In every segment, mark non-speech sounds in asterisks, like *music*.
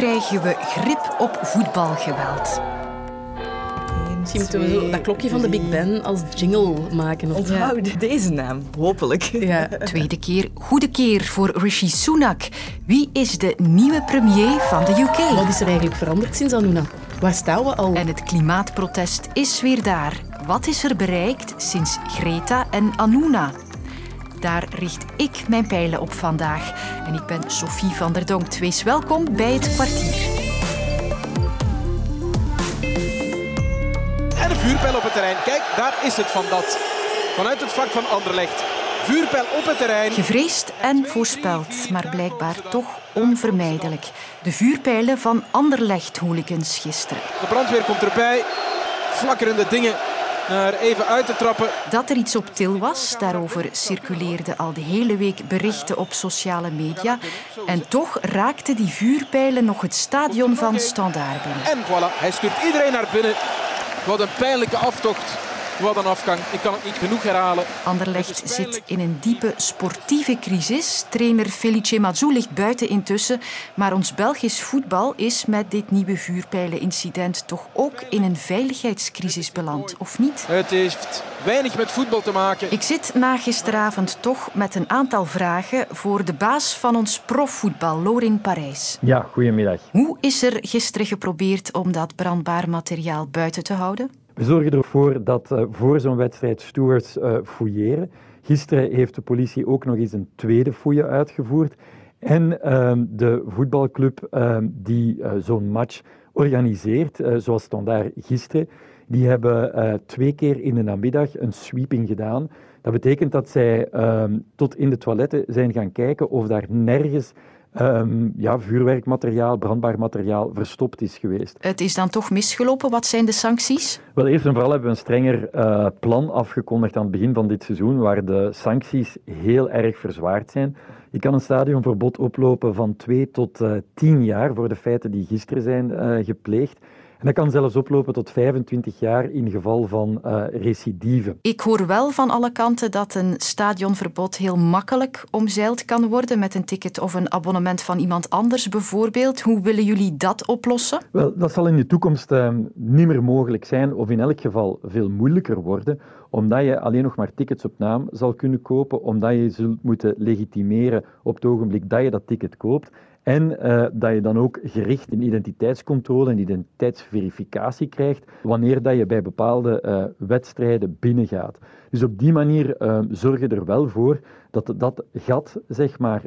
krijgen we grip op voetbalgeweld. Misschien moeten we zo dat klokje van de Big Ben als jingle maken. Of... Onthoud *laughs* deze naam, hopelijk. Ja. Tweede keer, goede keer voor Rishi Sunak. Wie is de nieuwe premier van de UK? Wat is er eigenlijk veranderd sinds Anuna? Waar staan we al? En het klimaatprotest is weer daar. Wat is er bereikt sinds Greta en Anuna? Daar richt ik mijn pijlen op vandaag. En ik ben Sophie van der Donk. Wees welkom bij het kwartier. En een vuurpijl op het terrein. Kijk, daar is het van dat. Vanuit het vak van Anderlecht. Vuurpijl op het terrein. Gevreesd en voorspeld, maar blijkbaar toch onvermijdelijk. De vuurpijlen van Anderlecht-hooligans gisteren. De brandweer komt erbij. Flakkerende dingen naar even uit te trappen. Dat er iets op til was, daarover circuleerden al de hele week berichten op sociale media. En toch raakten die vuurpijlen nog het stadion van Standaard binnen. En voilà, hij stuurt iedereen naar binnen. Wat een pijnlijke aftocht. Wat een afgang. Ik kan het niet genoeg herhalen. Anderlecht zit in een diepe sportieve crisis. Trainer Felice Mazou ligt buiten intussen. Maar ons Belgisch voetbal is met dit nieuwe vuurpijlenincident toch ook in een veiligheidscrisis beland, of niet? Het heeft weinig met voetbal te maken. Ik zit na gisteravond toch met een aantal vragen voor de baas van ons profvoetbal, Lorin Parijs. Ja, goedemiddag. Hoe is er gisteren geprobeerd om dat brandbaar materiaal buiten te houden? We zorgen ervoor dat uh, voor zo'n wedstrijd stewards uh, fouilleren. Gisteren heeft de politie ook nog eens een tweede fouille uitgevoerd. En uh, de voetbalclub ehm, die uh, zo'n match organiseert, zoals Standaard gisteren, die hebben twee keer in de namiddag een sweeping gedaan. Dat betekent dat zij ehm, tot in de toiletten zijn gaan kijken of daar nergens um, ja, vuurwerkmateriaal, brandbaar materiaal verstopt is geweest. Het is dan toch misgelopen. Wat zijn de sancties? Wel, eerst en vooral hebben we een strenger uh, plan afgekondigd aan het begin van dit seizoen, waar de sancties heel erg verzwaard zijn. Je kan een stadionverbod oplopen van twee tot uh, tien jaar voor de feiten die gisteren zijn uh, gepleegd. En dat kan zelfs oplopen tot 25 jaar in geval van uh, recidive. Ik hoor wel van alle kanten dat een stadionverbod heel makkelijk omzeild kan worden met een ticket of een abonnement van iemand anders bijvoorbeeld. Hoe willen jullie dat oplossen? Wel, dat zal in de toekomst uh, niet meer mogelijk zijn of in elk geval veel moeilijker worden omdat je alleen nog maar tickets op naam zal kunnen kopen, omdat je zult moeten legitimeren op het ogenblik dat je dat ticket koopt. En uh, dat je dan ook gericht een identiteitscontrole en identiteitsverificatie krijgt wanneer dat je bij bepaalde uh, wedstrijden binnengaat. Dus op die manier uh, zorg je er wel voor dat dat gat zeg maar,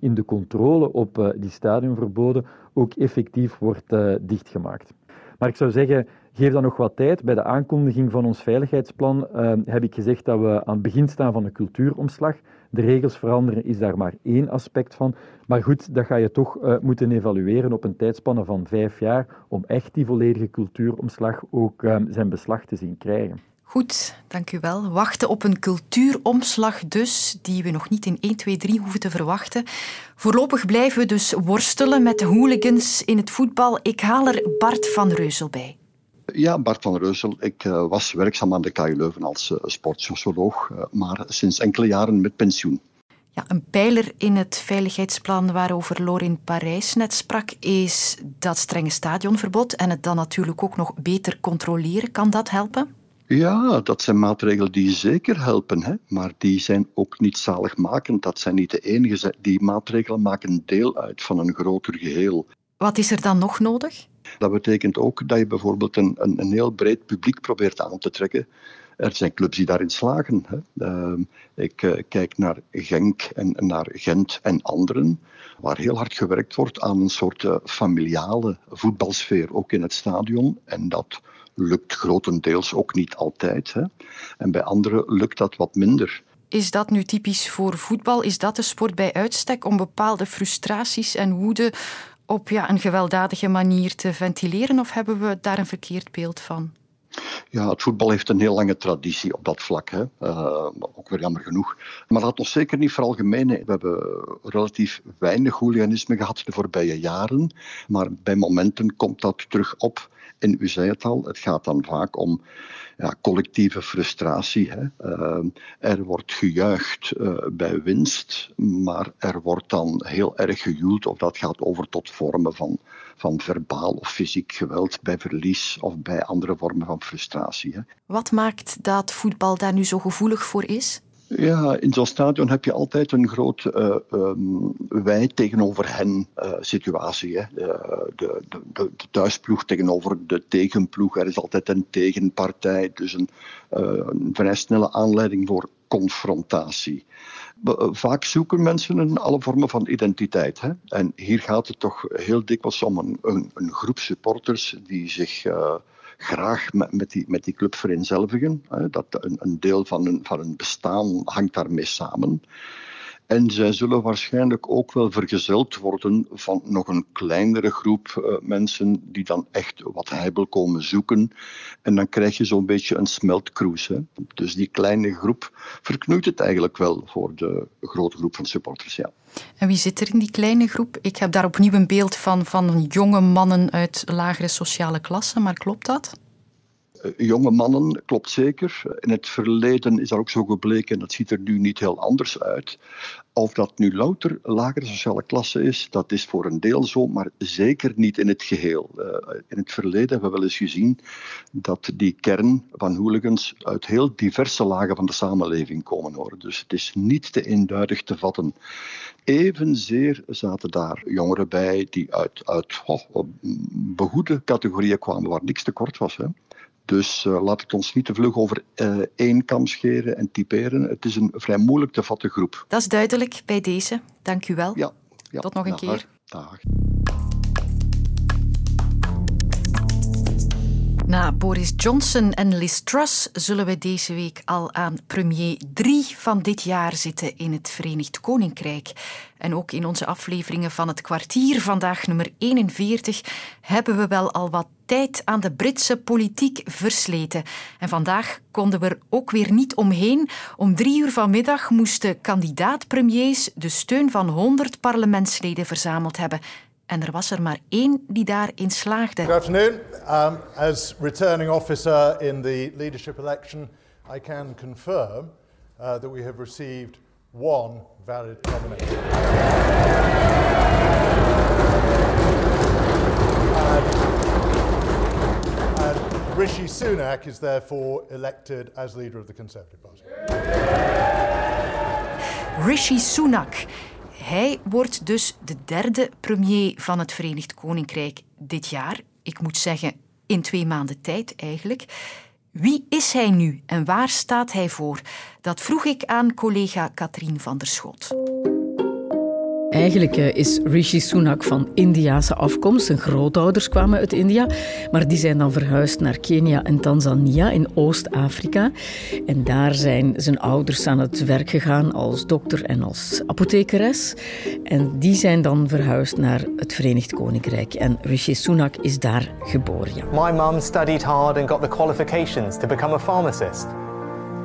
in de controle op die stadionverboden ook effectief wordt dichtgemaakt. Maar ik zou zeggen, geef dan nog wat tijd. Bij de aankondiging van ons veiligheidsplan heb ik gezegd dat we aan het begin staan van een cultuuromslag. De regels veranderen is daar maar één aspect van. Maar goed, dat ga je toch uh, moeten evalueren op een tijdspanne van vijf jaar om echt die volledige cultuuromslag ook uh, zijn beslag te zien krijgen. Goed, dank u wel. Wachten op een cultuuromslag dus, die we nog niet in 1, 2, 3 hoeven te verwachten. Voorlopig blijven we dus worstelen met de hooligans in het voetbal. Ik haal er Bart van Reuzel bij. Ja, Bart van Reusel. Ik uh, was werkzaam aan de KU Leuven als uh, sportsocioloog, uh, maar sinds enkele jaren met pensioen. Ja, een pijler in het veiligheidsplan waarover Lorin Parijs net sprak, is dat strenge stadionverbod en het dan natuurlijk ook nog beter controleren. Kan dat helpen? Ja, dat zijn maatregelen die zeker helpen, hè? maar die zijn ook niet zaligmakend. Dat zijn niet de enige. Die maatregelen maken deel uit van een groter geheel. Wat is er dan nog nodig? Dat betekent ook dat je bijvoorbeeld een, een, een heel breed publiek probeert aan te trekken. Er zijn clubs die daarin slagen. Hè. Uh, ik uh, kijk naar Genk en naar Gent en anderen, waar heel hard gewerkt wordt aan een soort uh, familiale voetbalsfeer, ook in het stadion. En dat lukt grotendeels ook niet altijd. Hè. En bij anderen lukt dat wat minder. Is dat nu typisch voor voetbal? Is dat de sport bij uitstek om bepaalde frustraties en woede op ja, een gewelddadige manier te ventileren? Of hebben we daar een verkeerd beeld van? Ja, het voetbal heeft een heel lange traditie op dat vlak. Hè. Uh, ook weer jammer genoeg. Maar laat ons zeker niet veralgemenen. We hebben relatief weinig hooliganisme gehad de voorbije jaren. Maar bij momenten komt dat terug op. En u zei het al, het gaat dan vaak om ja, collectieve frustratie. Hè. Ehm, er wordt gejuicht uh, bij winst, maar er wordt dan heel erg gejoeld of dat gaat over tot vormen van, van verbaal of fysiek geweld bij verlies of bij andere vormen van frustratie. Hè. Wat maakt dat voetbal daar nu zo gevoelig voor is? Ja, in zo'n stadion heb je altijd een groot uh, um, wij tegenover hen uh, situatie. Hè. De, de, de, de, thuisploeg tegenover de tegenploeg. Er is altijd een tegenpartij. Dus een, uh, een vrij snelle aanleiding voor confrontatie. Vaak zoeken mensen in alle vormen van identiteit. Hè? En hier gaat het toch heel dikwijls om een, een groep supporters die zich graag met, met, die, met die club vereenzelvigen. Dat een, een deel van hun, van hun bestaan hangt daarmee samen. En zij zullen waarschijnlijk ook wel vergezeld worden van nog een kleinere groep uh, mensen die dan echt wat heibel komen zoeken. En dan krijg je zo'n beetje een smeltcruise. Dus die kleine groep verknoeit het eigenlijk wel voor de grote groep van supporters. Ja. En wie zit er in die kleine groep? Ik heb daar opnieuw een beeld van, van jonge mannen uit lagere sociale klassen, maar klopt dat? Eh, jonge mannen, klopt zeker. In het verleden is dat ook zo gebleken en dat ziet er nu niet heel anders uit. Of dat nu louter lagere sociale klasse is, dat is voor een deel zo, maar zeker niet in het geheel. Uh, in het verleden hebben we wel eens gezien dat die kern van hooligans uit heel diverse lagen van de samenleving komen hoor. Dus het is niet te eenduidig te vatten. Evenzeer zaten daar jongeren bij die uit, uit oh, begoede categorieën kwamen waar niks tekort was. Hè. Dus uh, laat het ons niet te vlug over uh, één kam scheren en typeren. Het is een vrij moeilijk te vatten groep. Dat is duidelijk bij deze. Dank u wel. Ja, ja. Tot nog een keer. Dag. Na Boris Johnson en Liz Truss zullen we deze week al aan premier 3 van dit jaar zitten in het Verenigd Koninkrijk. En ook in onze afleveringen van het kwartier, vandaag nummer 41, hebben we wel al wat tijd aan de Britse politiek versleten. En vandaag konden we er ook weer niet omheen. Om drie uur vanmiddag moesten kandidaat-premiers de steun van 100 parlementsleden verzameld hebben. En er was er maar één die daarin slaagde. Good afternoon. Um, as returning officer in the leadership election, I can confirm uh, that we have received one valid nomination. And, and Rishi Sunak is therefore elected as leader of the Conservative Party. Rishi Sunak. Hij wordt dus de derde premier van het Verenigd Koninkrijk dit jaar. Ik moet zeggen, in twee maanden tijd eigenlijk. Wie is hij nu en waar staat hij voor? Dat vroeg ik aan collega Katrien van der Schot. Eigenlijk eh, is Rishi Sunak van Indiase afkomst. Zijn grootouders kwamen uit India, maar die zijn dan verhuisd naar Kenia en Tanzania in Oost-Afrika. En daar zijn zijn ouders aan het werk gegaan als dokter en als apothekeres. En die zijn dan verhuisd naar het Verenigd Koninkrijk. En Rishi Sunak is daar geboren. My mum studied hard and got the qualifications to become a pharmacist.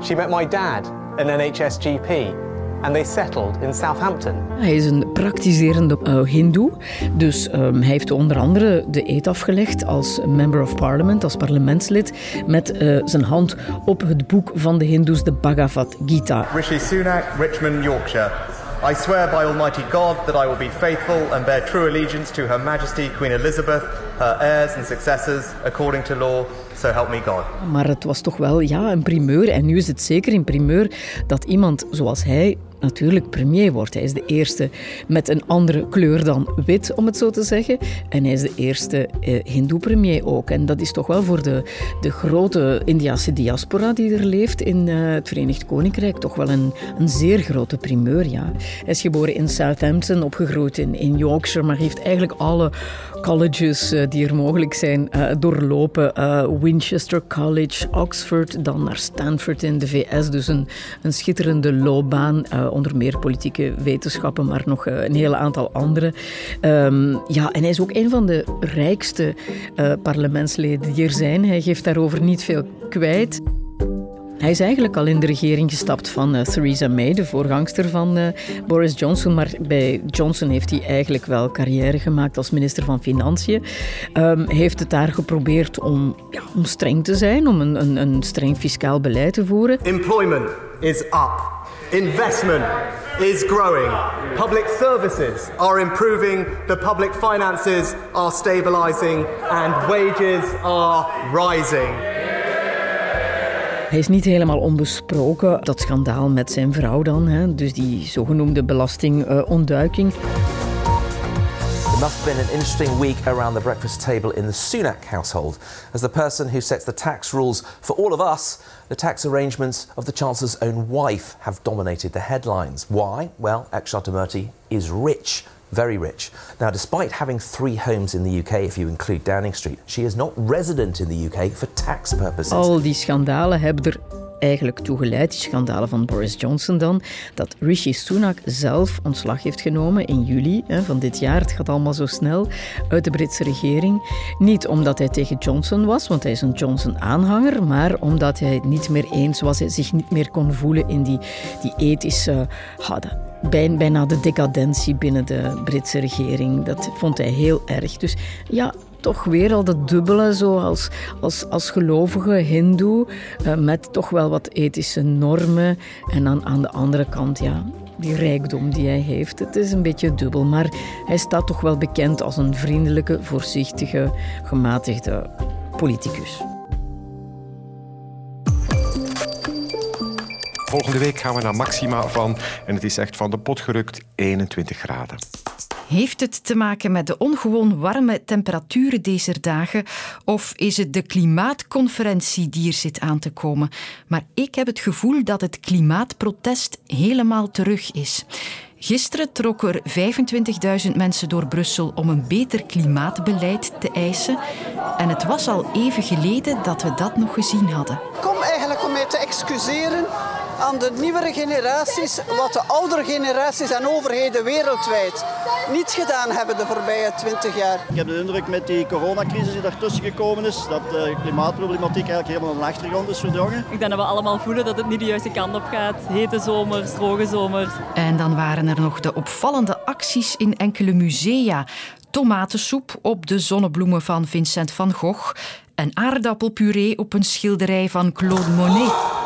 She met my dad, an NHS GP and they settled in Southampton. Hij is een praktiserende uh, hindoe, dus um, hij heeft onder andere de eet afgelegd als member of parliament, als parlementslid, met uh, zijn hand op het boek van de hindoes, de Bhagavad Gita. Rishi Sunak, Richmond, Yorkshire. I swear by Almighty God that I will be faithful and bear true allegiance to Her Majesty Queen Elizabeth, her heirs and successors, according to law, help me God. Maar het was toch wel ja, een primeur, en nu is het zeker een primeur, dat iemand zoals hij natuurlijk premier wordt. Hij is de eerste met een andere kleur dan wit, om het zo te zeggen. En hij is de eerste eh, hindoe-premier ook. En dat is toch wel voor de, de grote Indiase diaspora die er leeft in uh, het Verenigd Koninkrijk toch wel een, een zeer grote primeur, ja. Hij is geboren in Southampton, opgegroeid in, in Yorkshire, maar heeft eigenlijk alle colleges uh, die er mogelijk zijn uh, doorlopen. Winchester College, Oxford, dan naar Stanford in de VS. Dus een, een schitterende loopbaan onder meer politieke wetenschappen, maar nog eh, een heel aantal andere. Um, ja, en hij is ook een van de rijkste parlementsleden die er zijn. Hij geeft daarover niet veel kwijt. Hij is eigenlijk al in de regering gestapt van uh, Theresa May, de voorgangster van uh, Boris Johnson. Maar bij Johnson heeft hij eigenlijk wel carrière gemaakt als minister van Financiën. Um, heeft het daar geprobeerd om, ja, om streng te zijn, om een, een, een streng fiscaal beleid te voeren. Employment is up. Investment is growing. Public services are improving. The public finances are stabilizing. And wages are rising. Hij is niet helemaal onbesproken. Dat schandaal met zijn vrouw dan, hè? dus die zogenoemde belastingontduiking. Uh, It must have been an interesting week around the breakfast table in the Sunak household, as the person who sets the tax rules for all of us, the tax arrangements of the Chancellor's own wife, have dominated the headlines. Why? Well, Akshat is rich very rich. Now, despite having three homes in the UK, if you include Downing Street, she is not resident in the UK for tax purposes. Al die schandalen hebben er eigenlijk toegeleid, die schandalen van Boris Johnson dan, dat Rishi Sunak zelf ontslag heeft genomen in juli hè, van dit jaar. Het gaat allemaal zo snel uit de Britse regering. Niet omdat hij tegen Johnson was, want hij is een Johnson-aanhanger, maar omdat hij het niet meer eens was, hij zich niet meer kon voelen in die, die ethische... hadden bijna de decadentie binnen de Britse regering. Dat vond hij heel erg. Dus ja, toch weer al dat dubbele, zo als, als, als gelovige hindoe, uh, met toch wel wat ethische normen. En dan aan de andere kant, ja, die rijkdom die hij heeft. Het is een beetje dubbel, maar hij staat toch wel bekend als een vriendelijke, voorzichtige, gematigde politicus. Volgende week gaan we naar maxima van, en het is echt van de pot gerukt, 21 graden. Heeft het te maken met de ongewoon warme temperaturen deze dagen of is het de klimaatconferentie die er zit aan te komen? Maar ik heb het gevoel dat het klimaatprotest helemaal terug is. Gisteren trokken er 25.000 mensen door Brussel om een beter klimaatbeleid te eisen. En het was al even geleden dat we dat nog gezien hadden. Kom eigenlijk om mij te excuseren aan de nieuwere generaties wat de oudere generaties en overheden wereldwijd niet gedaan hebben de voorbije 20 jaar. Ik heb de indruk met die coronacrisis die daartussen gekomen is, dat de klimaatproblematiek eigenlijk helemaal naar de achtergrond is verdrongen. Ik denk dat we allemaal voelen dat het niet de juiste kant op gaat. Hete zomers, droge zomers. En dan waren er nog de opvallende acties in enkele musea. Tomatensoep op de zonnebloemen van Vincent van Gogh en aardappelpuree op een schilderij van Claude Monet.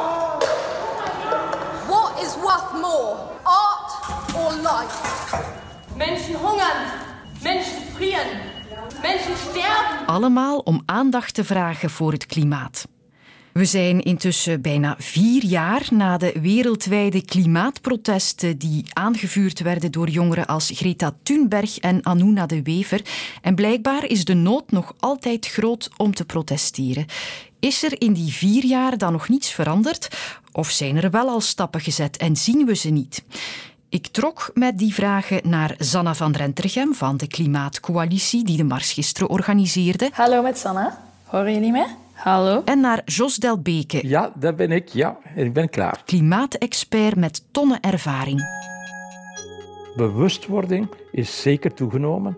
Mensen hongeren, mensen vrieren, mensen sterven. Allemaal om aandacht te vragen voor het klimaat. We zijn intussen bijna vier jaar na de wereldwijde klimaatprotesten die aangevuurd werden door jongeren als Greta Thunberg en Anuna de Wever. En blijkbaar is de nood nog altijd groot om te protesteren. Is er in die vier jaar dan nog niets veranderd? Of zijn er wel al stappen gezet en zien we ze niet? Ik trok met die vragen naar Sanna van Rentergem van de Klimaatcoalitie die de mars gisteren organiseerde. Hallo met Sanna. Horen jullie me? Hallo. En naar Jos Delbeke. Ja, daar ben ik. Ja, ik ben klaar. Klimaatexpert met tonnen ervaring. Bewustwording is zeker toegenomen.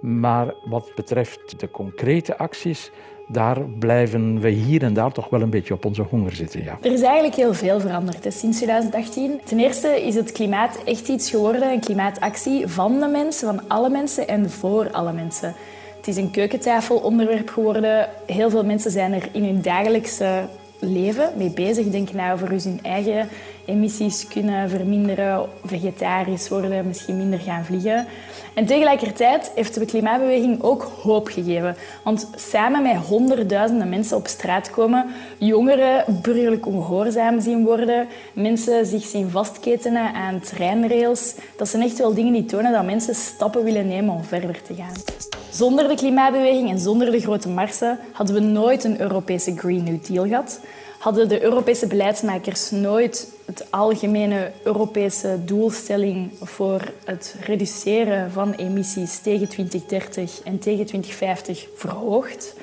Maar wat betreft de concrete acties, daar blijven we hier en daar toch wel een beetje op onze honger zitten. Ja. Er is eigenlijk heel veel veranderd hè, sinds 2018. Ten eerste is het klimaat echt iets geworden, een klimaatactie van de mensen, van alle mensen en voor alle mensen. Het is een keukentafelonderwerp geworden. Heel veel mensen zijn er in hun dagelijkse leven mee bezig. Denk nou over hun eigen emissies kunnen verminderen, vegetarisch worden, misschien minder gaan vliegen. En tegelijkertijd heeft de klimaatbeweging ook hoop gegeven. Want samen met honderdduizenden mensen op straat komen, jongeren burgerlijk ongehoorzaam zien worden, mensen zich zien vastketenen aan treinrails, dat zijn echt wel dingen die tonen dat mensen stappen willen nemen om verder te gaan. Zonder de klimaatbeweging en zonder de grote marsen hadden we nooit een Europese Green New Deal gehad hadden de Europese beleidsmakers nooit het algemene Europese doelstelling voor het reduceren van emissies tegen 2030 en tegen 2050 verhoogd.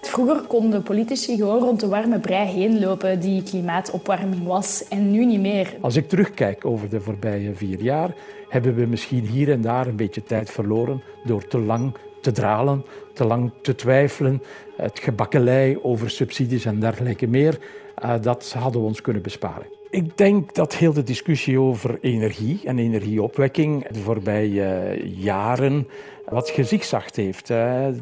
Vroeger konden politici gewoon rond de warme brei heen lopen die klimaatopwarming was en nu niet meer. Als ik terugkijk over de voorbije vier jaar, hebben we misschien hier en daar een beetje tijd verloren door te lang te dralen, te lang te twijfelen, het gebakkelei over subsidies en dergelijke meer. Uh, dat hadden we ons kunnen besparen. Ik denk dat heel de discussie over energie en energieopwekking de voorbije jaren wat gezichtszacht heeft.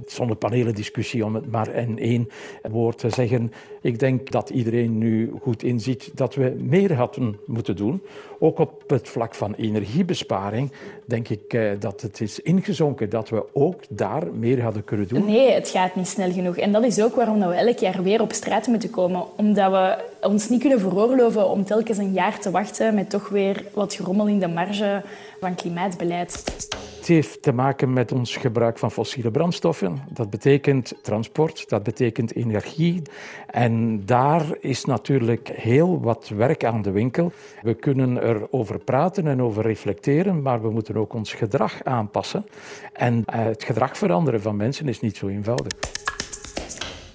Zonnepanelen discussie om het maar in één woord te zeggen. Ik denk dat iedereen nu goed inziet dat we meer hadden moeten doen. Ook op het vlak van energiebesparing denk ik eh, dat het is ingezonken dat we ook daar meer hadden kunnen doen. Nee, het gaat niet snel genoeg. En dat is ook waarom we elk jaar weer op straat moeten komen. Omdat we ons niet kunnen veroorloven om telkens een jaar te wachten met toch weer wat gerommel in de marge van klimaatbeleid. Het heeft te maken met ons gebruik van fossiele brandstoffen. Dat betekent transport, dat betekent energie. En daar is natuurlijk heel wat werk aan de winkel. We kunnen erover praten en over reflecteren, maar we moeten ook ons gedrag aanpassen. En eh, het gedrag veranderen van mensen is niet zo eenvoudig.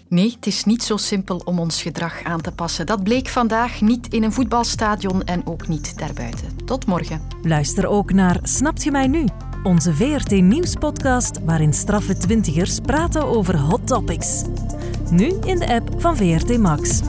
Nee, het is niet zo simpel om ons gedrag aan te passen. Dat bleek vandaag niet in een voetbalstadion en ook niet daarbuiten. Tot morgen. Luister ook naar Snapt je mij nu? Onze VRT Nieuwspodcast waarin straffe twintigers praten over hot topics. Nu in de app van VRT Max.